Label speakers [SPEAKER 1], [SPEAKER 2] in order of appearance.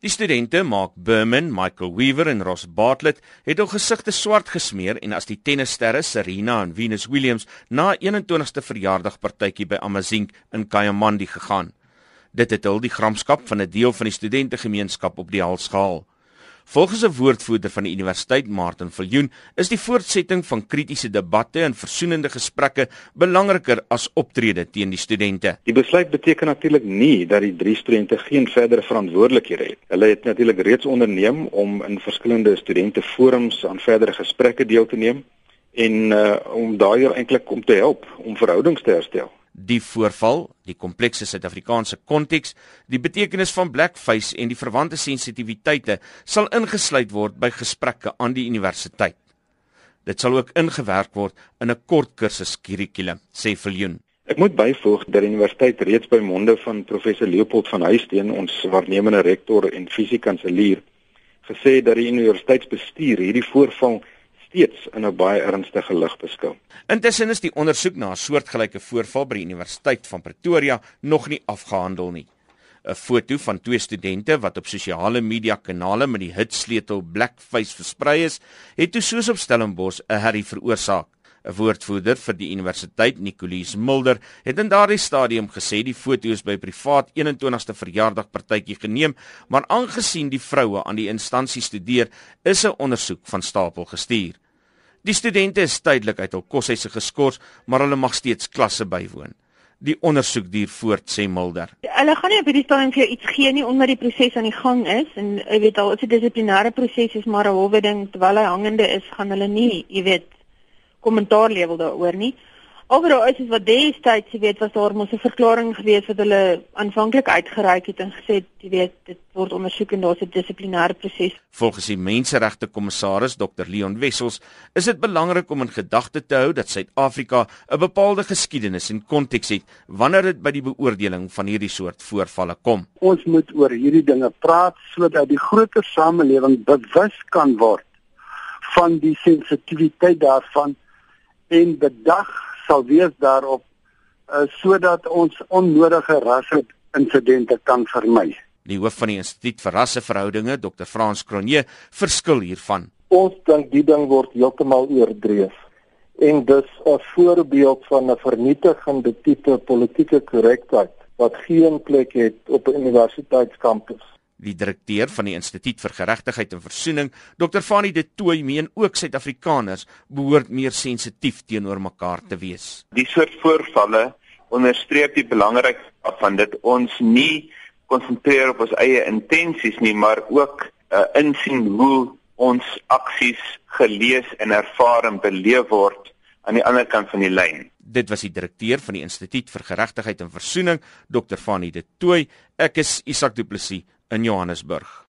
[SPEAKER 1] Die studente Mark Berman, Michael Weaver en Ross Bartlett het hul gesigte swart gesmeer en as die tennissterre Serena en Venus Williams na 21ste verjaardagpartytjie by Amazing in Kayamandi gegaan. Dit het hul die gramskap van 'n deel van die studentegemeenskap op die hals gehaal. Volgens 'n woordvoerder van die universiteit, Martin Viljoen, is die voortsetting van kritiese debatte en versoenende gesprekke belangriker as optrede teen die studente.
[SPEAKER 2] Die besluit beteken natuurlik nie dat die drie studente geen verdere verantwoordelikhede het. Hulle het natuurlik reeds onderneem om in verskillende studente forums aan verdere gesprekke deel te neem en uh, om daaier eintlik om te help om verhoudings te herstel
[SPEAKER 1] die voorval, die komplekse Suid-Afrikaanse konteks, die betekenis van blackface en die verwante sensitiwiteite sal ingesluit word by gesprekke aan die universiteit. Dit sal ook ingewerk word in 'n kort kursus kurrikulum, sê Viljoen.
[SPEAKER 2] Ek moet byvoeg dat die universiteit reeds by monde van professor Leopold van Huisteen, ons waarnemende rektor en fisiekanselier, gesê dat die universiteitsbestuur hierdie voorval steeds in 'n baie ernstige lig beskou.
[SPEAKER 1] Intussen is die ondersoek na 'n soortgelyke voorval by die Universiteit van Pretoria nog nie afgehandel nie. 'n Foto van twee studente wat op sosiale media kanale met die hitsleutel Blackface versprei is, het toe soos op Stellenbosch 'n herrie veroorsaak. 'n Woordvoerder vir die universiteit, Nicolies Mulder, het in daardie stadium gesê die foto is by privaat 21ste verjaardagpartytjie geneem, maar aangesien die vroue aan die instansie studeer, is 'n ondersoek van stapel gestuur. Die studente is tydelik uit hul koshuise geskort, maar hulle mag steeds klasse bywoon. Die ondersoek duur voort, sê Mulder.
[SPEAKER 3] Hulle gaan nie op hierdie stadium vir jou iets gee nie omdat die proses aan die gang is en jy weet al, dit 'n dissiplinêre proses is, maar 'n howe ding terwyl hy hangende is, gaan hulle nie, jy weet, kommentaar lewer daaroor nie. Alhoewel is dit wat destyds, jy weet, was daar mos 'n verklaring gewees wat hulle aanvanklik uitgereik het en gesê, jy weet, dit word ondersoek en daar's 'n dissiplinêre proses.
[SPEAKER 1] Volgens die menseregte kommissaris Dr Leon Wessels, is dit belangrik om in gedagte te hou dat Suid-Afrika 'n bepaalde geskiedenis en konteks het wanneer dit by die beoordeling van hierdie soort voorvalle kom.
[SPEAKER 4] Ons moet oor hierdie dinge praat sodat die groter samelewing bewus kan word van die sensitiwiteit daarvan en bedag sal wees daarop uh, sodat ons onnodige rasse insidente kan vermy.
[SPEAKER 1] Die hoof van die Instituut vir Rasseverhoudinge, Dr. Frans Cronje, verskil hiervan.
[SPEAKER 5] Ons dink die ding word heeltemal oordreef en dis 'n voorbeeld van 'n vernietigende tipe politieke korrektheid wat geen plek het op 'n universiteitskampus.
[SPEAKER 1] Die direkteur van die Instituut vir Geregtigheid en Versoening, Dr. Fanie de Tooy, meen ook Suid-Afrikaners behoort meer sensitief teenoor mekaar te wees.
[SPEAKER 6] Die soort voorvalle onderstreep die belangrikheid van dit ons nie konsentreer op ons eie intensies nie, maar ook uh, insien hoe ons aksies gelees en ervaar en beleef word aan die ander kant van die lyn.
[SPEAKER 1] Dit was die direkteur van die Instituut vir Geregtigheid en Versoening, Dr. Fanie de Tooy. Ek is Isak Du Plessis in Johannesburg.